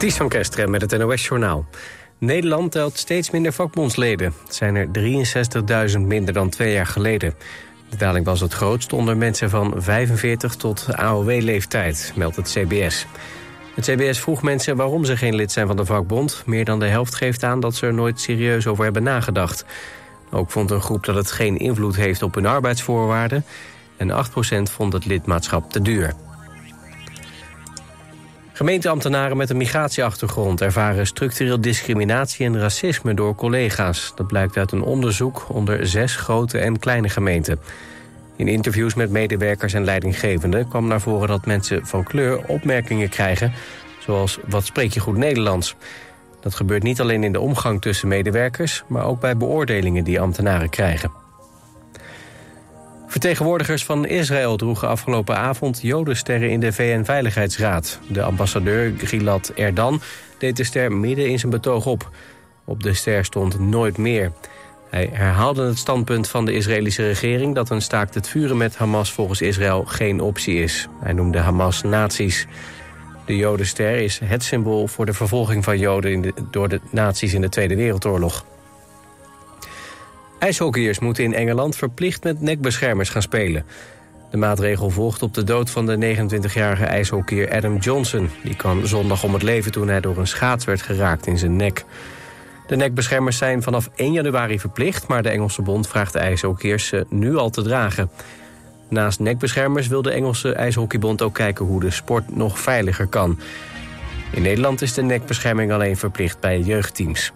Ties van Kesteren met het NOS-journaal. Nederland telt steeds minder vakbondsleden. Het zijn er 63.000 minder dan twee jaar geleden. De daling was het grootst onder mensen van 45 tot AOW-leeftijd, meldt het CBS. Het CBS vroeg mensen waarom ze geen lid zijn van de vakbond. Meer dan de helft geeft aan dat ze er nooit serieus over hebben nagedacht. Ook vond een groep dat het geen invloed heeft op hun arbeidsvoorwaarden... en 8% vond het lidmaatschap te duur. Gemeenteambtenaren met een migratieachtergrond ervaren structureel discriminatie en racisme door collega's. Dat blijkt uit een onderzoek onder zes grote en kleine gemeenten. In interviews met medewerkers en leidinggevenden kwam naar voren dat mensen van kleur opmerkingen krijgen, zoals wat spreek je goed Nederlands. Dat gebeurt niet alleen in de omgang tussen medewerkers, maar ook bij beoordelingen die ambtenaren krijgen. Vertegenwoordigers van Israël droegen afgelopen avond jodensterren in de VN-veiligheidsraad. De ambassadeur Gilad Erdan deed de ster midden in zijn betoog op. Op de ster stond nooit meer. Hij herhaalde het standpunt van de Israëlische regering... dat een staakt het vuren met Hamas volgens Israël geen optie is. Hij noemde Hamas nazi's. De jodenster is het symbool voor de vervolging van joden... door de nazi's in de Tweede Wereldoorlog. IJshockeyers moeten in Engeland verplicht met nekbeschermers gaan spelen. De maatregel volgt op de dood van de 29-jarige ijshockeyer Adam Johnson. Die kwam zondag om het leven toen hij door een schaats werd geraakt in zijn nek. De nekbeschermers zijn vanaf 1 januari verplicht... maar de Engelse bond vraagt de ijshockeyers ze nu al te dragen. Naast nekbeschermers wil de Engelse ijshockeybond ook kijken... hoe de sport nog veiliger kan. In Nederland is de nekbescherming alleen verplicht bij jeugdteams.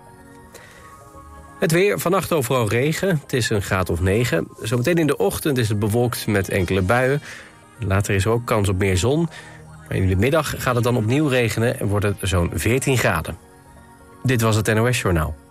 Het weer, vannacht overal regen. Het is een graad of 9. Zometeen in de ochtend is het bewolkt met enkele buien. Later is er ook kans op meer zon. Maar in de middag gaat het dan opnieuw regenen en wordt het zo'n 14 graden. Dit was het NOS Journaal.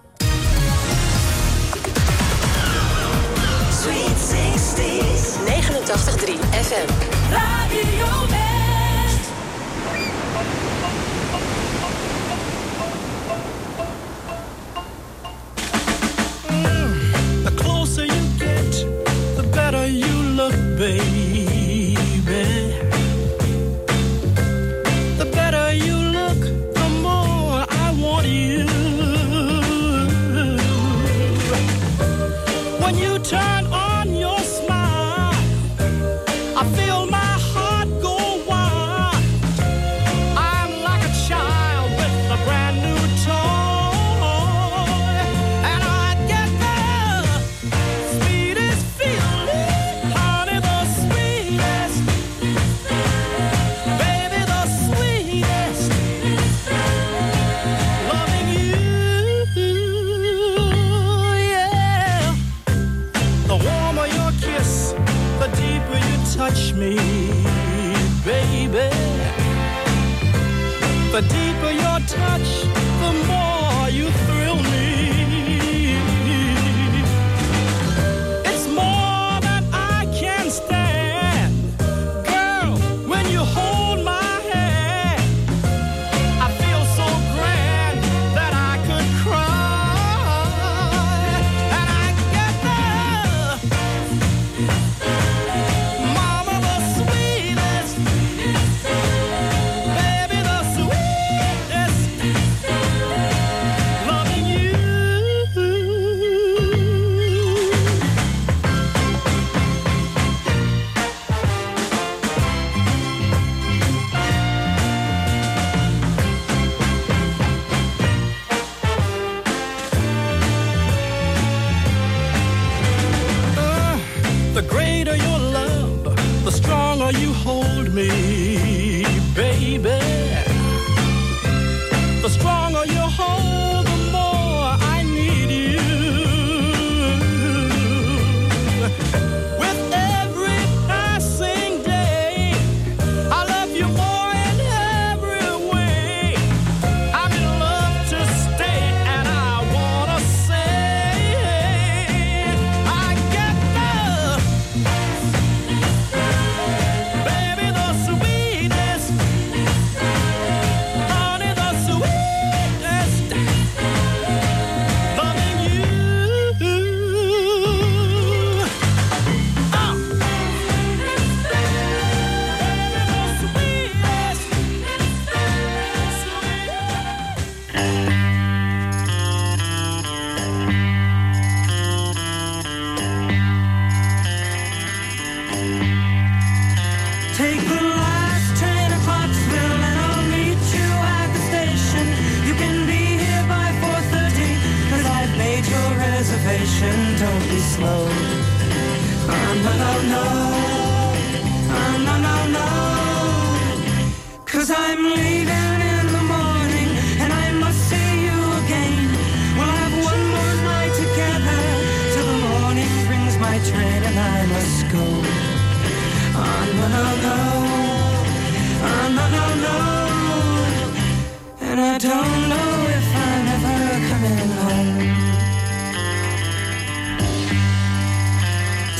I must go. Oh, no, no, no. Oh, no. And I don't know if I'm ever coming home.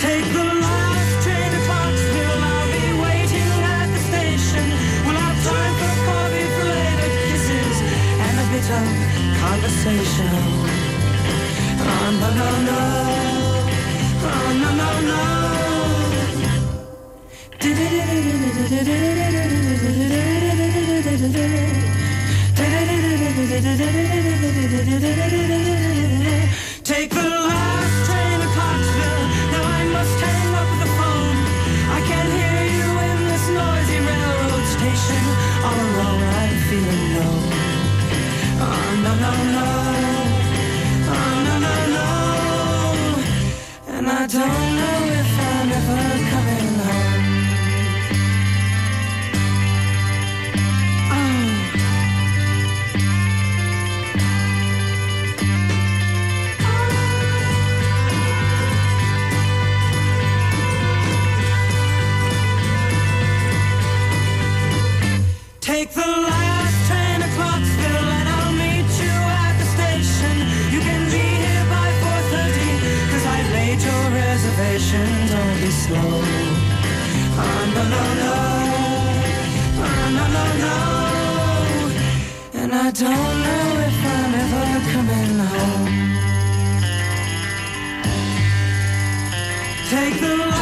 Take the last train to Clarksville. I'll be waiting at the station. We'll have time for later kisses, and a bit of conversation. Oh, no, no, no. I must turn up with phone. I can hear you in this noisy railroad station. Although I feel alone. Ah, ah, and I don't know if I'm ever Take the last train to Clarksville and I'll meet you at the station. You can be here by 4.30 cause I've made your reservation. Don't be slow. Oh, no, no, no. Oh, no, no, no. And I don't know if I'm ever coming home. Take the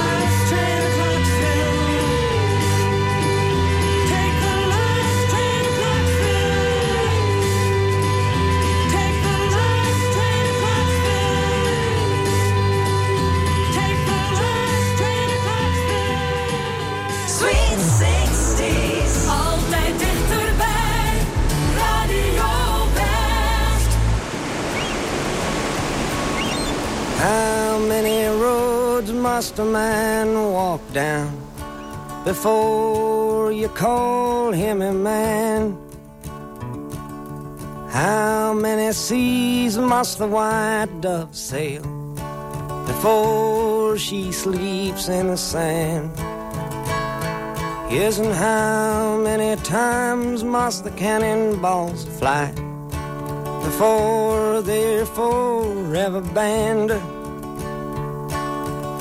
must a man walk down before you call him a man? How many seas must the white dove sail before she sleeps in the sand? Yes, and how many times must the cannonballs fly before they're forever banned?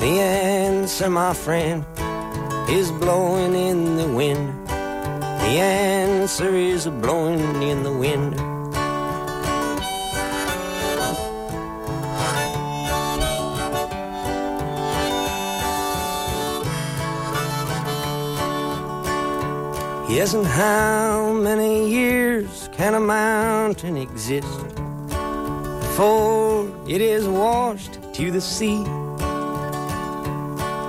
The answer, my friend, is blowing in the wind. The answer is blowing in the wind. Yes, and how many years can a mountain exist before it is washed to the sea?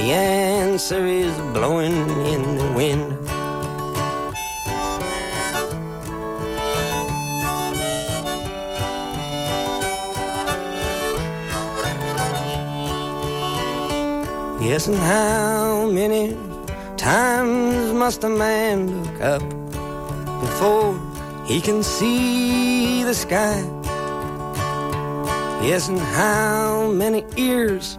The answer is blowing in the wind. Yes, and how many times must a man look up before he can see the sky? Yes, and how many ears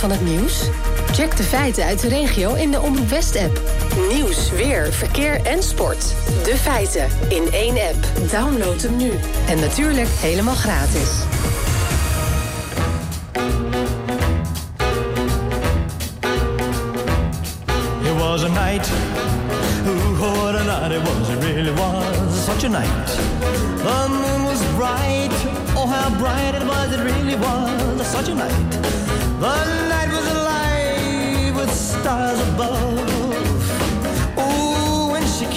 Van het nieuws? Check de feiten uit de regio in de Omroep West-app. Nieuws, weer, verkeer en sport. De feiten in één app. Download hem nu. En natuurlijk helemaal gratis. It was a night. Ooh, what a night it was. It really was such a night. The moon was bright. Oh, how bright it was. It really was such a night.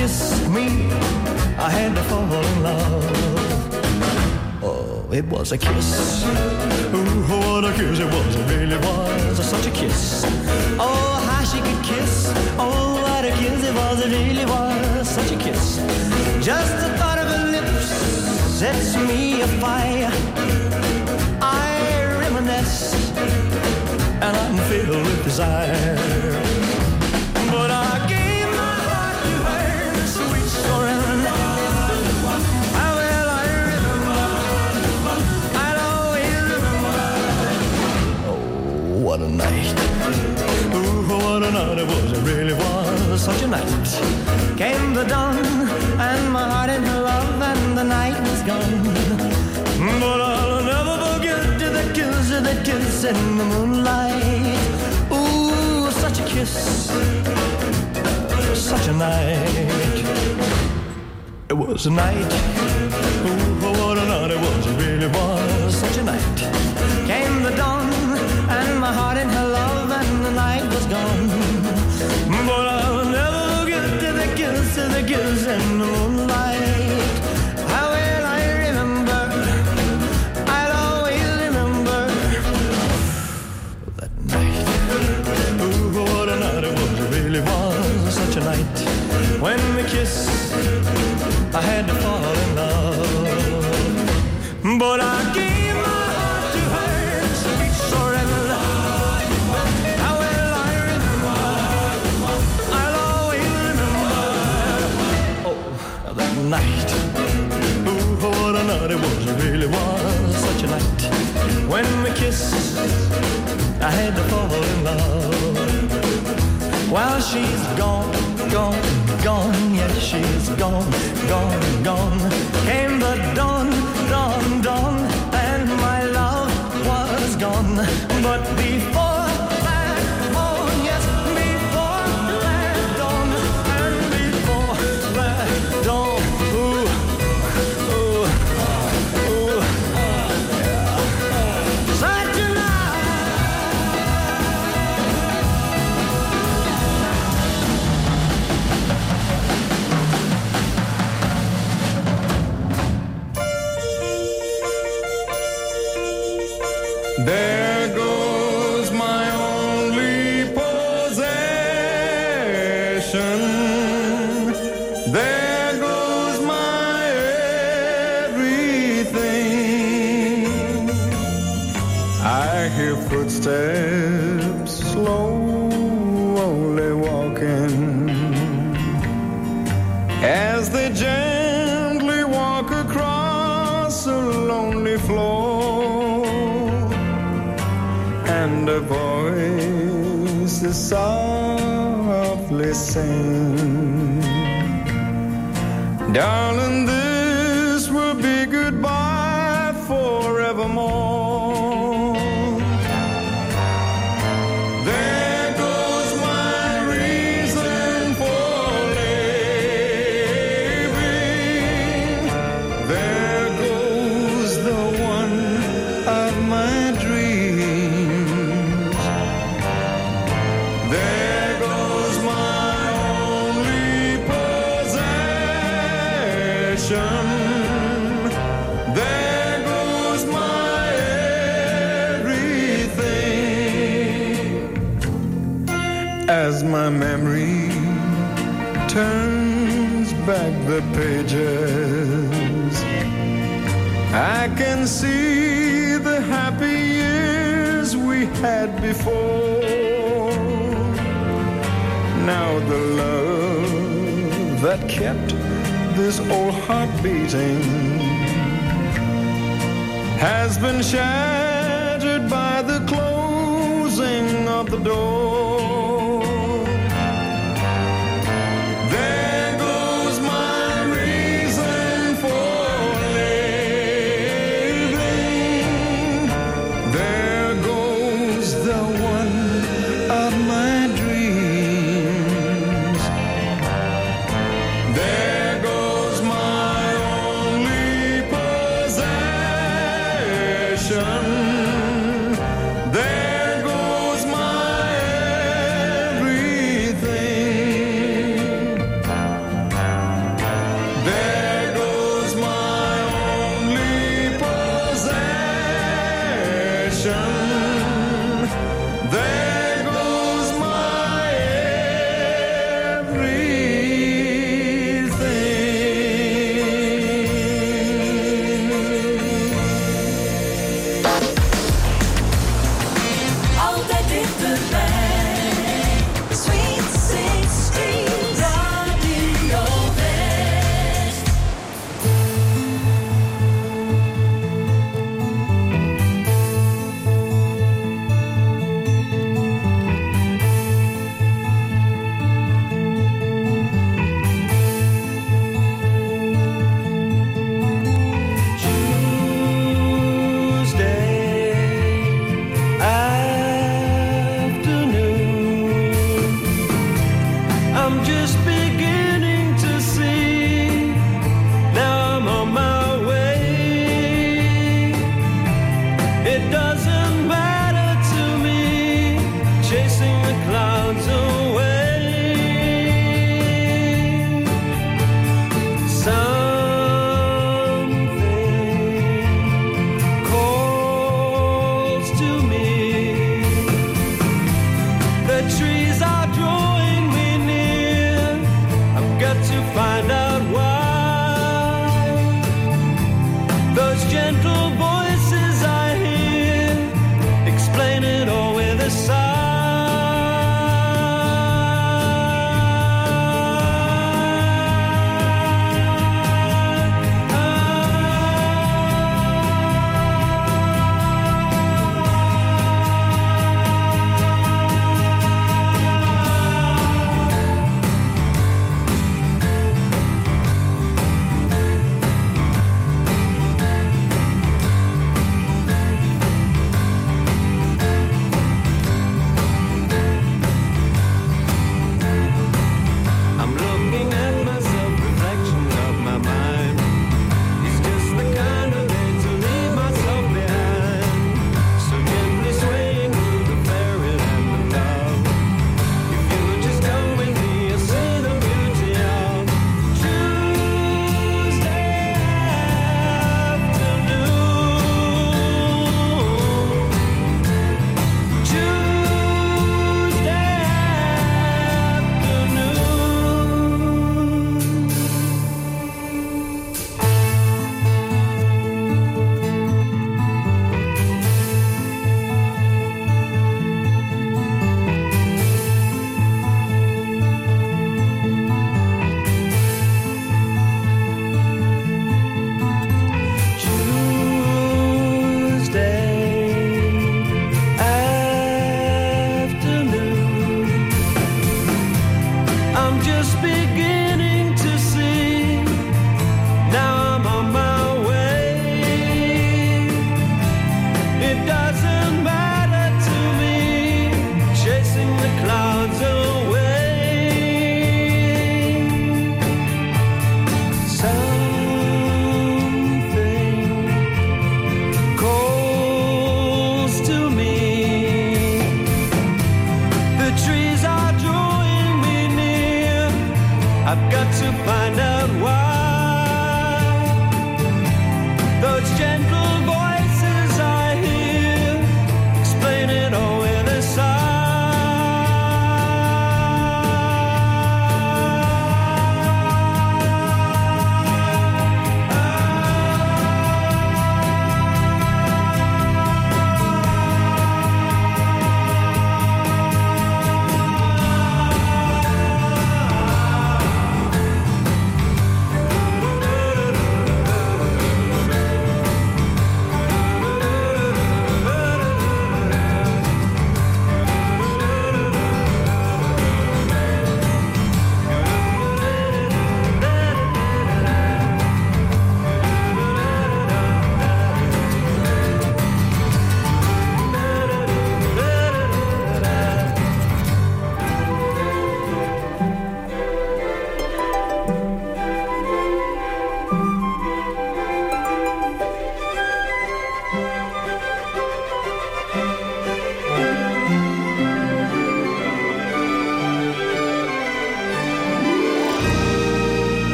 Kissed me, I had to fall in love. Oh, it was a kiss. Ooh, oh, what a kiss it was. It really was such a kiss. Oh, how she could kiss. Oh, what a kiss it was. It really was such a kiss. Just the thought of her lips sets me afire. I reminisce and I'm filled with desire. But I night. Came the dawn, and my heart in her love, and the night was gone. But I'll never forget the kiss, the kiss in the moonlight. Ooh, such a kiss. Such a night. It was a night. Ooh, oh, what a night it was. It really was such a night. Came the dawn, and my heart in her love, and the night was gone. But kiss, the kiss in the moonlight. How will I remember? I'll always remember that night. Ooh, what a night it was. It really was such a night. When we kissed, I had to fall in love. But I gave night. Ooh, what a night it was. It really was such a night. When we kissed, I had to fall in love. While she's gone, gone, gone, yes, she's gone, gone, gone. Came the dawn, dawn, dawn, and my love was gone. But before footsteps slowly walking as they gently walk across a lonely floor and a voice is softly sing. Darling, this old heart beating has been shattered by the closing of the door.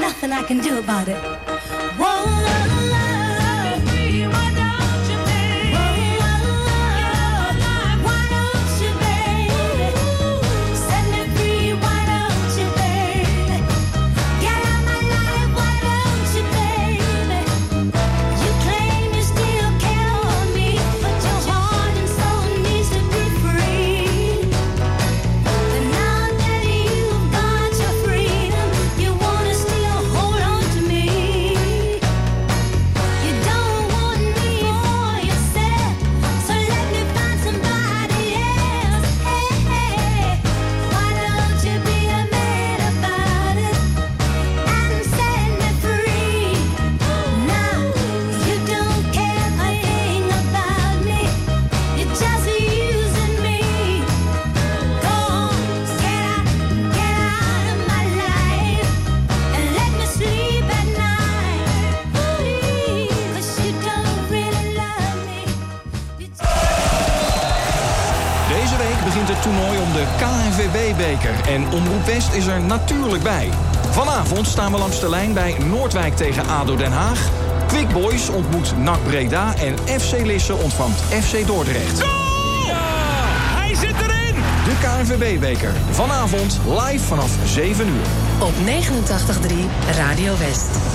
nothing I can do about it. Whoa. De KNVB-beker. En Omroep West is er natuurlijk bij. Vanavond staan we langs de lijn bij Noordwijk tegen ADO Den Haag. Quick Boys ontmoet NAC Breda en FC Lisse ontvangt FC Dordrecht. Hij zit erin! De KNVB-beker. Vanavond live vanaf 7 uur. Op 89.3 Radio West.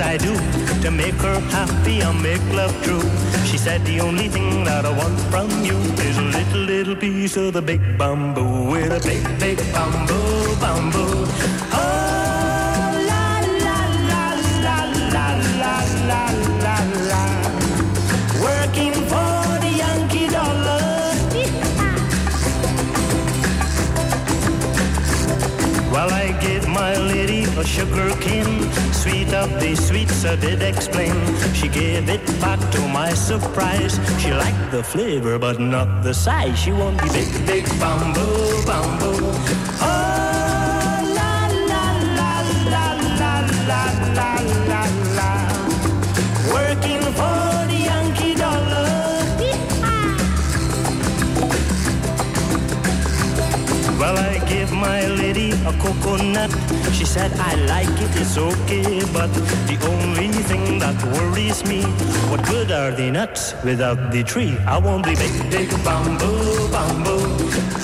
Should I do to make her happy and make love true? She said, the only thing that I want from you is a little, little piece of the big bamboo with a big, big bamboo, bamboo. A sugar cane, sweet of the sweets I did explain. She gave it back to my surprise. She liked the flavor, but not the size. She wanted the big, big bamboo, bamboo. Oh, la, la, la, la, la, la, la, la, la. Working for the Yankee dollar. Well, I give my lady a coconut, she said, I like it, it's okay, but the only thing that worries me, what good are the nuts without the tree? I want the big, big bamboo, bamboo.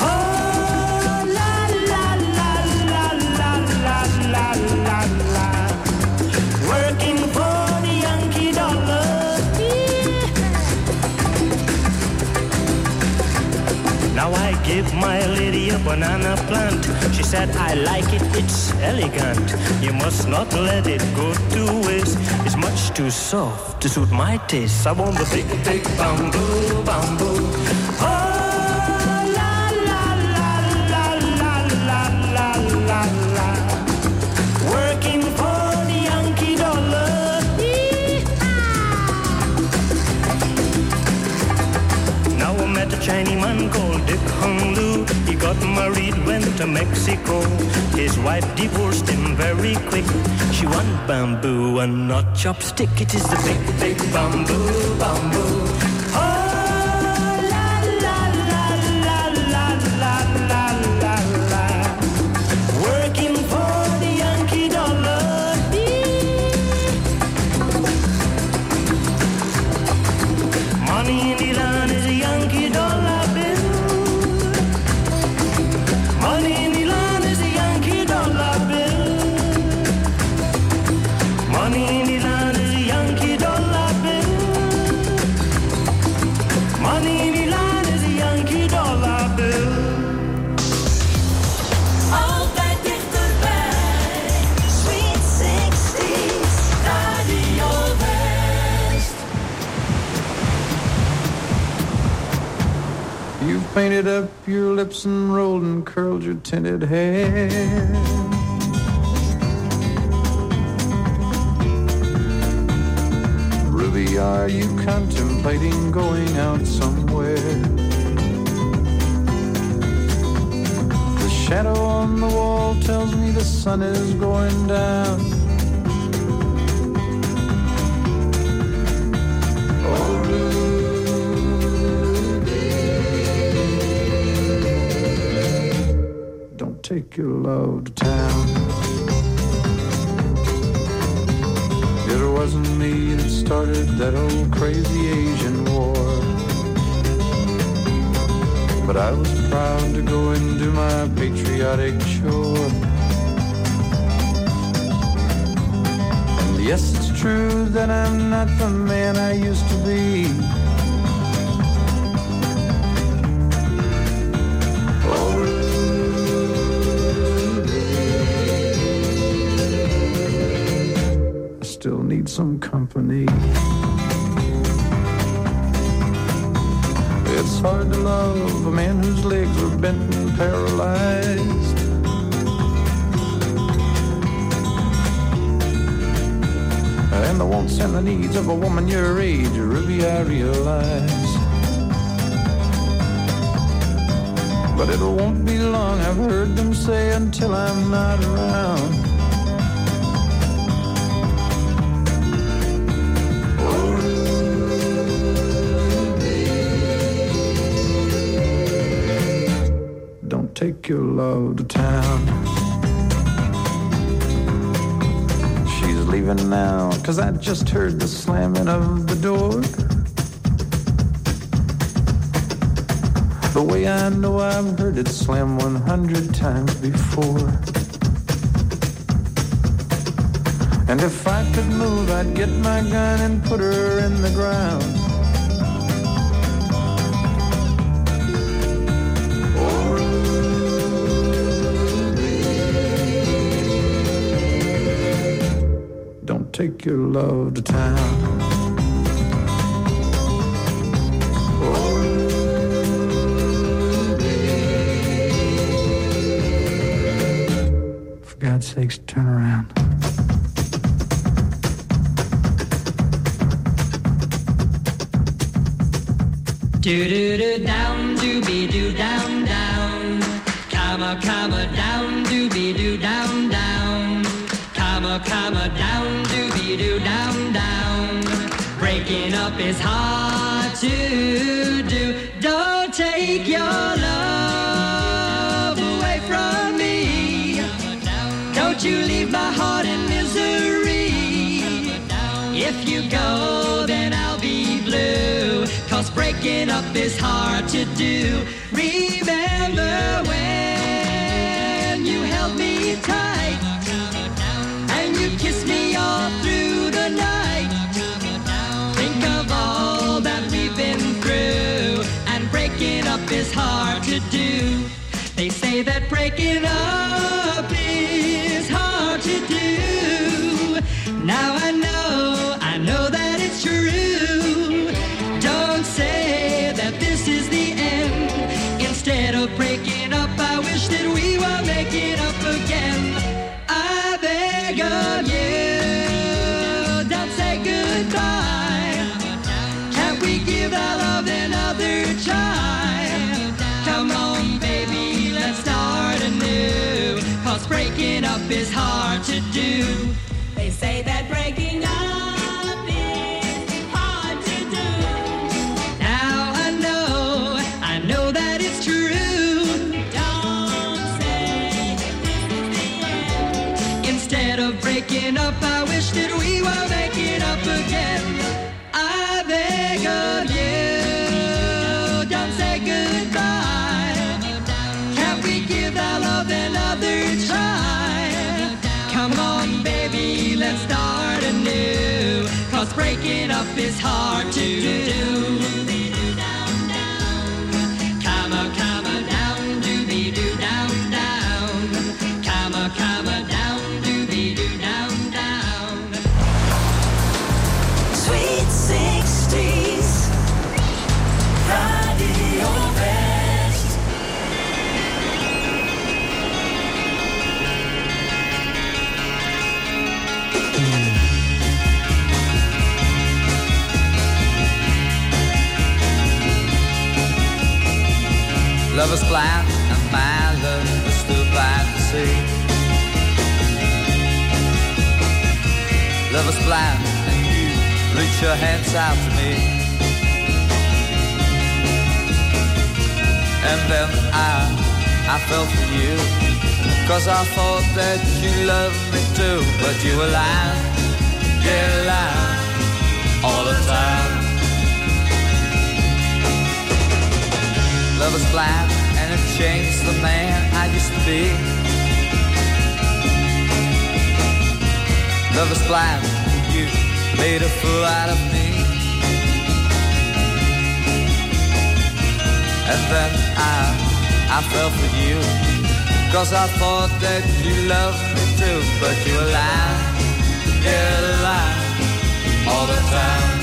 Oh, la, la, la, la, la, la, la, la, la. Working for the Yankee dollar. Now I give my banana plant. She said, I like it, it's elegant. You must not let it go to waste. It's much too soft to suit my taste. I want the big, big bamboo, bamboo. She want bamboo and not chopstick. It is the big, big bamboo, bamboo. Up your lips and rolled and curled your tinted hair. Ruby, are you contemplating going out somewhere? The shadow on the wall tells me the sun is going down. Your love to town. It wasn't me that started that old crazy Asian war. But I was proud to go and do my patriotic chore. And yes, it's true that I'm not the man I used to be. Some company. It's hard to love a man whose legs are bent and paralyzed. And the wants and the needs of a woman your age, Ruby, I realize. But it won't be long, I've heard them say, until I'm not around. Your love to town. She's leaving now, cause I just heard the slamming of the door. The way I know I've heard it slam 100 times before. And if I could move, I'd get my gun and put her in the ground. Take your love to town. For God's sakes, turn around. Do do do down, dooby doo down down. Comma comma down, dooby doo down down. Comma comma down, Breaking up is hard to do. Don't take your love away from me. Don't you leave my heart in misery. If you go, then I'll be blue. Cause breaking up is hard to do. Remember when you held me tight and you kissed me all through. Is hard to do. They say that breaking up is is hard to do. Start anew. Cause breaking up is hard to do. Reach your hands out to me. And then I, I fell for you, cause I thought that you loved me too. But you were lying, yeah, lying all the time. Love is blind and it changed the man I used to be. Love is blind, made a fool out of me. And then I, I fell for you. Cause I thought that you loved me too. But you were lying, yeah, lying all the time.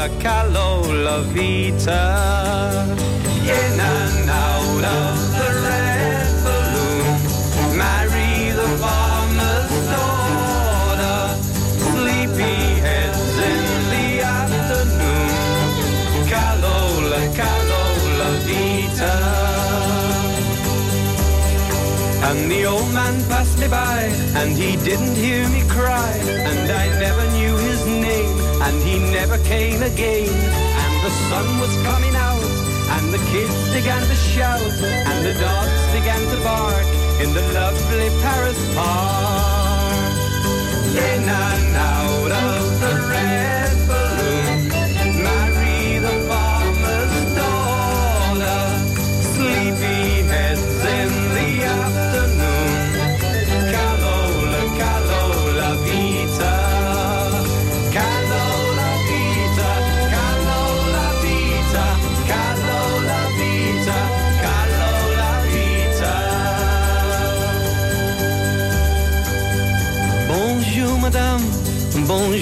Calola, calola vita. In and out of the red balloon, the farmer's daughter. Sleepy heads in the afternoon. Calola, calola vita. And the old man passed me by, and he didn't hear me cry, and I never came again. And the sun was coming out, and the kids began to shout, and the dogs began to bark in the lovely Paris park. In and out of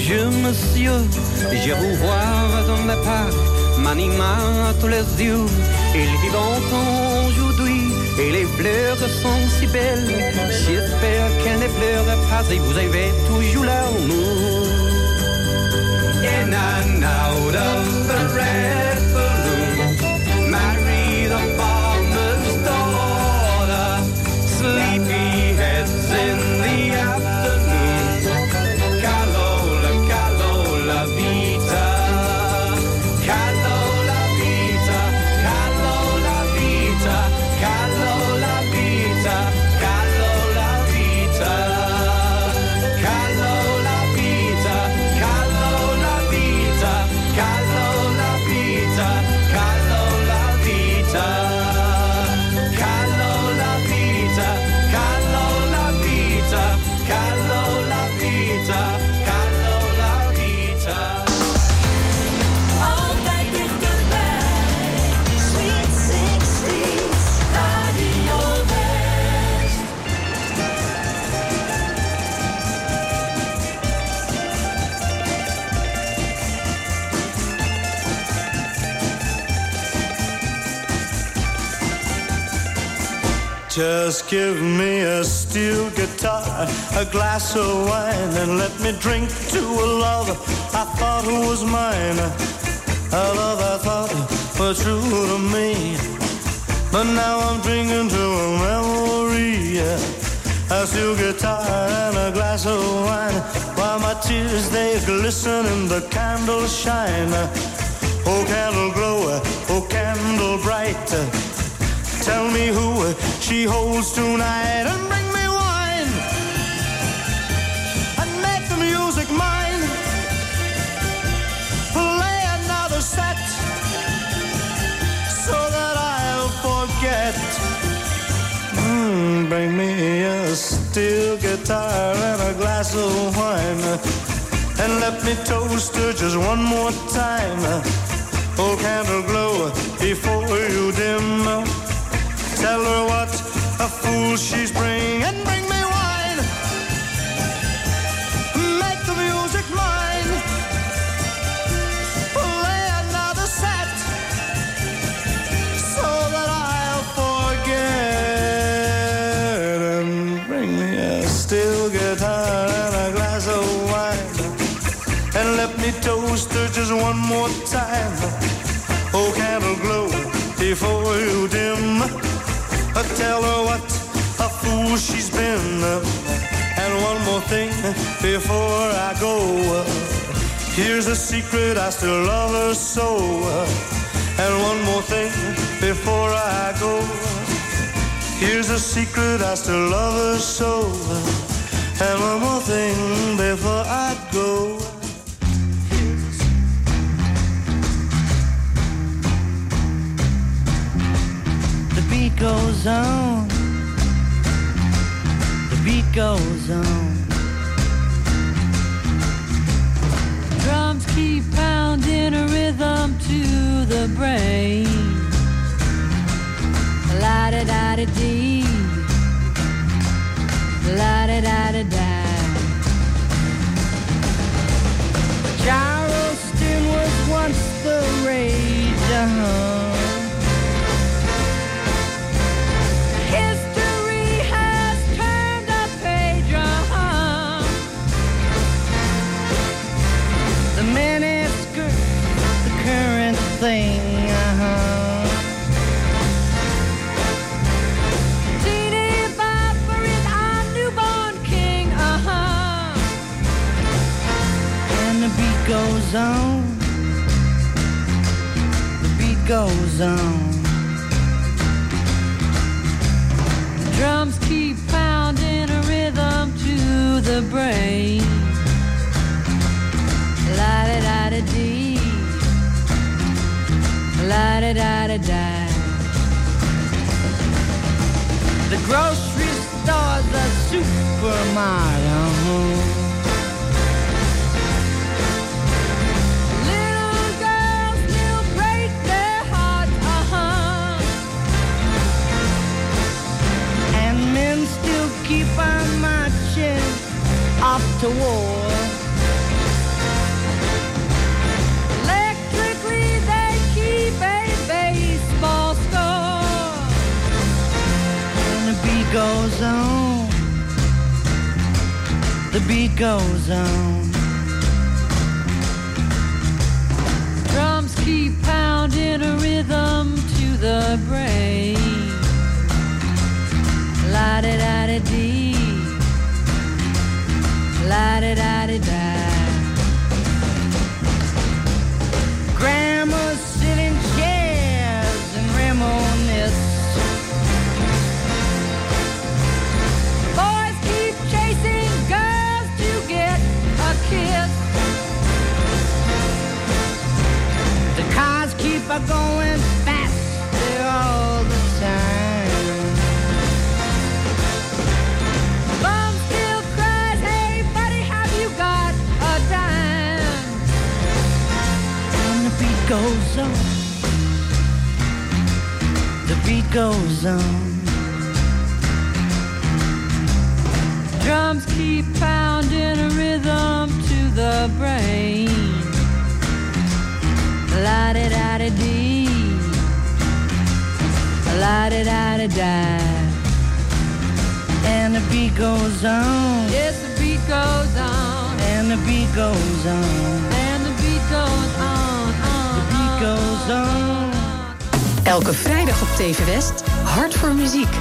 bonjour monsieur, je vous vois dans ma part, m'anima tous les yeux, il vit longtemps aujourd'hui, et les fleurs sont si belles, j'espère qu'elles ne pleurent pas et vous avez toujours l'amour. In and out of the red a glass of wine, and let me drink to a love I thought was mine. A love I thought was true to me. But now I'm drinking to a memory. A steel guitar and a glass of wine, while my tears they glisten and the candles shine. Oh, candle glow, oh, candle bright. Tell me who she holds tonight guitar and a glass of wine and let me toast her just one more time. Oh, candle glow before you dim. Tell her what a fool she's bringing. and bring more time. Oh, candle glow before you dim. Uh, Tell her what a fool she's been. And one more thing before I go. Here's a secret, I still love her so. And one more thing before I go. Here's a secret, I still love her so. And one more thing before I go. Goes on. The beat goes on. Drums keep pounding a rhythm to the brain. La da da da dee. La da da da da. Charleston was once the rage. Uh-huh. Uh-huh. Uh-huh. the beat goes on. The beat goes on. The drums keep pounding a rhythm to the brain. La da da da dee. La da da da da. The grocery store's a supermarket. Little girls still break their hearts, uh-huh. And men still keep on marching off to war. On. The beat goes on. Drums keep pounding a rhythm to the brain. La da da da dee. La da da da goes on. The beat goes on. Drums keep pounding a rhythm to the brain. La da da da dee. La da da da da. And the beat goes on. Yes, the beat goes on. And the beat goes on. And the beat goes on. on the beat goes on. Elke vrijdag op TV West Hart voor muziek.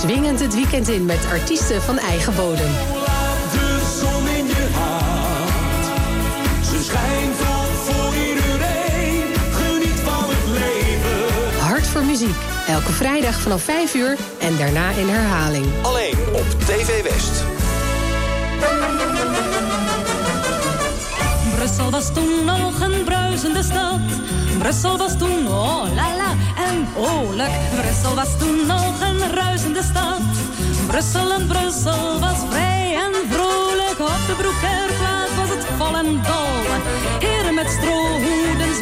Swingend het weekend in met artiesten van eigen bodem. Muziek. Elke vrijdag vanaf 5 uur en daarna in herhaling. Alleen op TV West. Brussel was toen nog een bruisende stad. Brussel was toen oh la la en oorlijk. Brussel was toen nog een ruisende stad. Brussel en Brussel was vrij en vrolijk. Op de Broekerplaats was het vol en dol. Heren met strohoeden,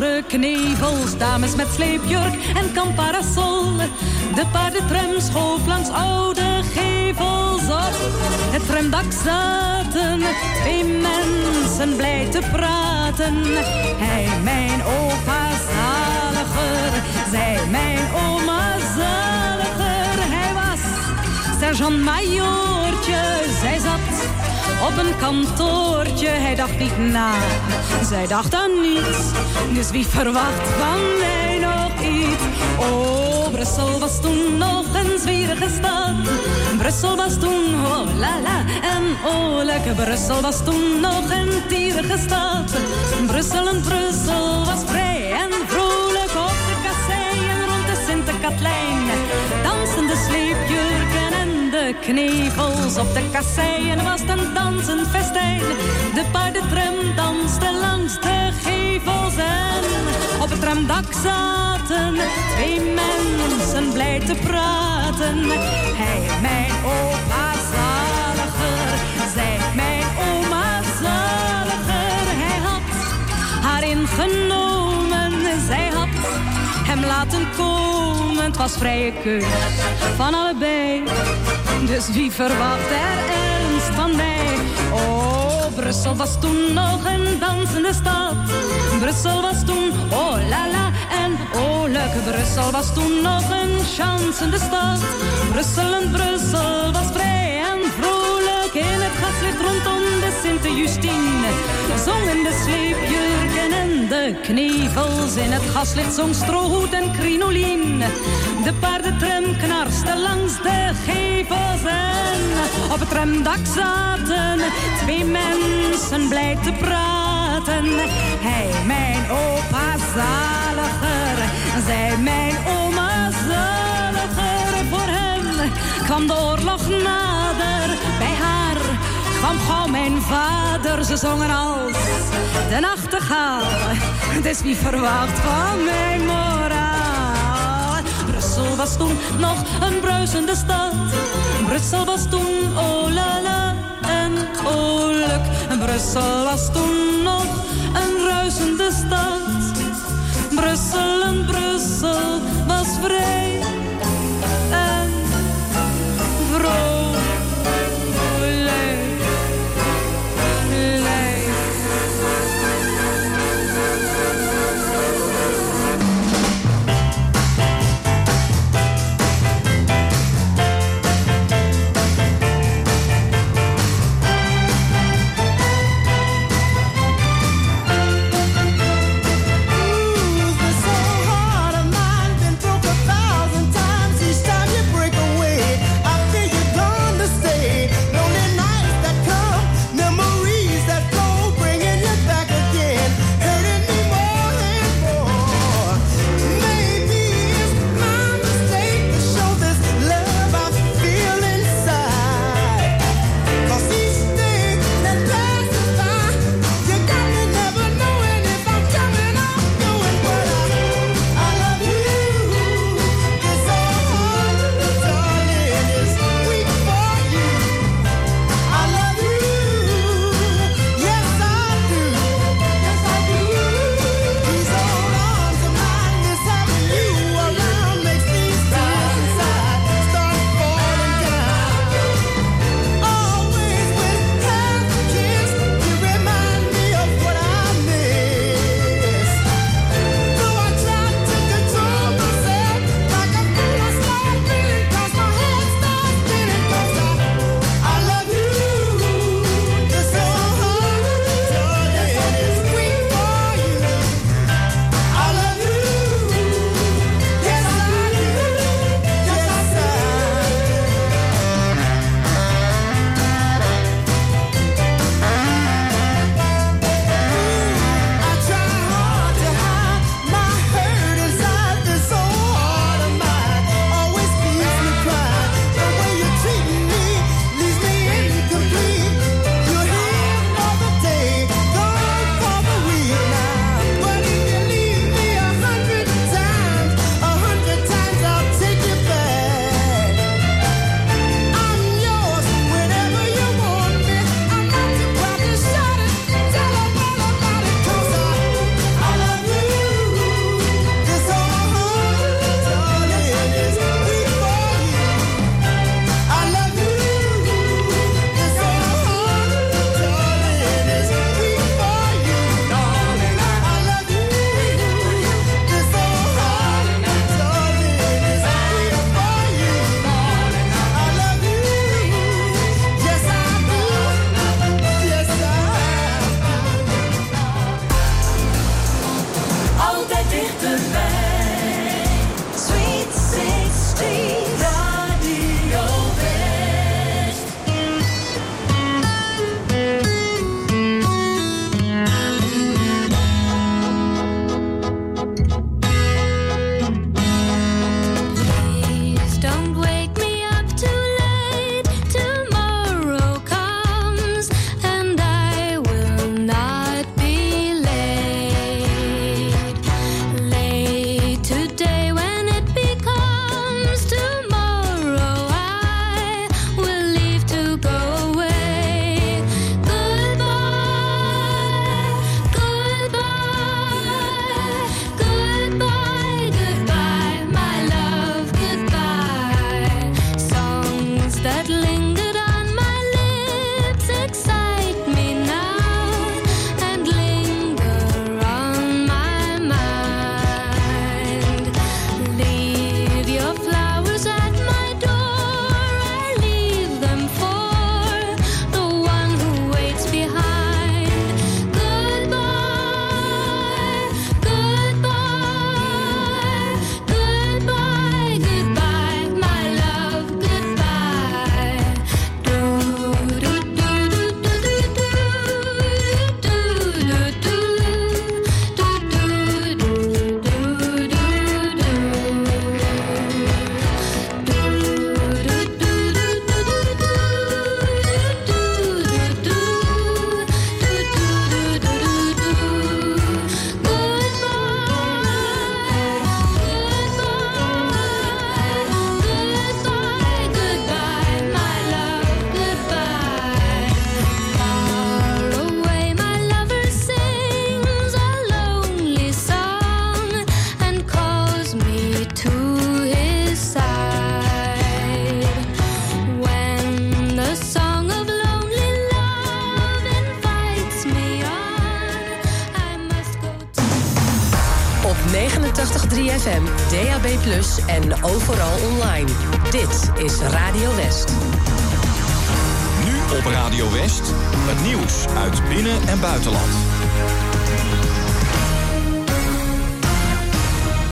zware knevels. Dames met sleepjurk en kamparasol. De paardentram schoof langs oude gevels op. Het tramdak zaten twee mensen blij te praten. Hij mijn opa zaliger, zij mijn oma zaliger. Hij was sergeant majoortje, zij zat op een kantoortje. Hij dacht niet na, zij dacht aan niets. Dus wie verwacht van mij nog iets? Oh, Brussel was toen nog een zwierige stad. Brussel was toen, oh la la, en oh lekker. Brussel was toen nog een tierige stad. Brussel en Brussel was vrij en vrolijk op de kasseien rond de Sinterkatlijn. De knevels op de kasseien was het een dansend festijn. De paardentram danste langs de gevels en op het tramdak zaten twee mensen blij te praten. Hij, mijn opa zaliger, zij, mijn oma zaliger. Hij had haar ingenomen, zij had laten komen. Het was vrije keus van allebei. Dus wie verwacht er ernst van mij? Oh, Brussel was toen nog een dansende stad. Brussel was toen, oh la la en oh leuk. Brussel was toen nog een chansende stad. Brussel en Brussel was vrij en vrolijk in het gaslicht rondom de Sint-Justine. Zongen de sleepjurken en de knevels in het gaslicht zong strohoed en crinolien. De paardentram knarste langs de gevels en op het tramdak zaten twee mensen blij te praten. Hij, mijn opa zaliger, zij, mijn oma zaliger. Voor hem kwam de oorlog nader bij haar kwam gauw mijn vader, ze zongen als de nachtegaal. Dus wie verwacht van mijn moraal? Brussel was toen nog een bruisende stad. Brussel was toen oh la la en oh luk. Brussel was toen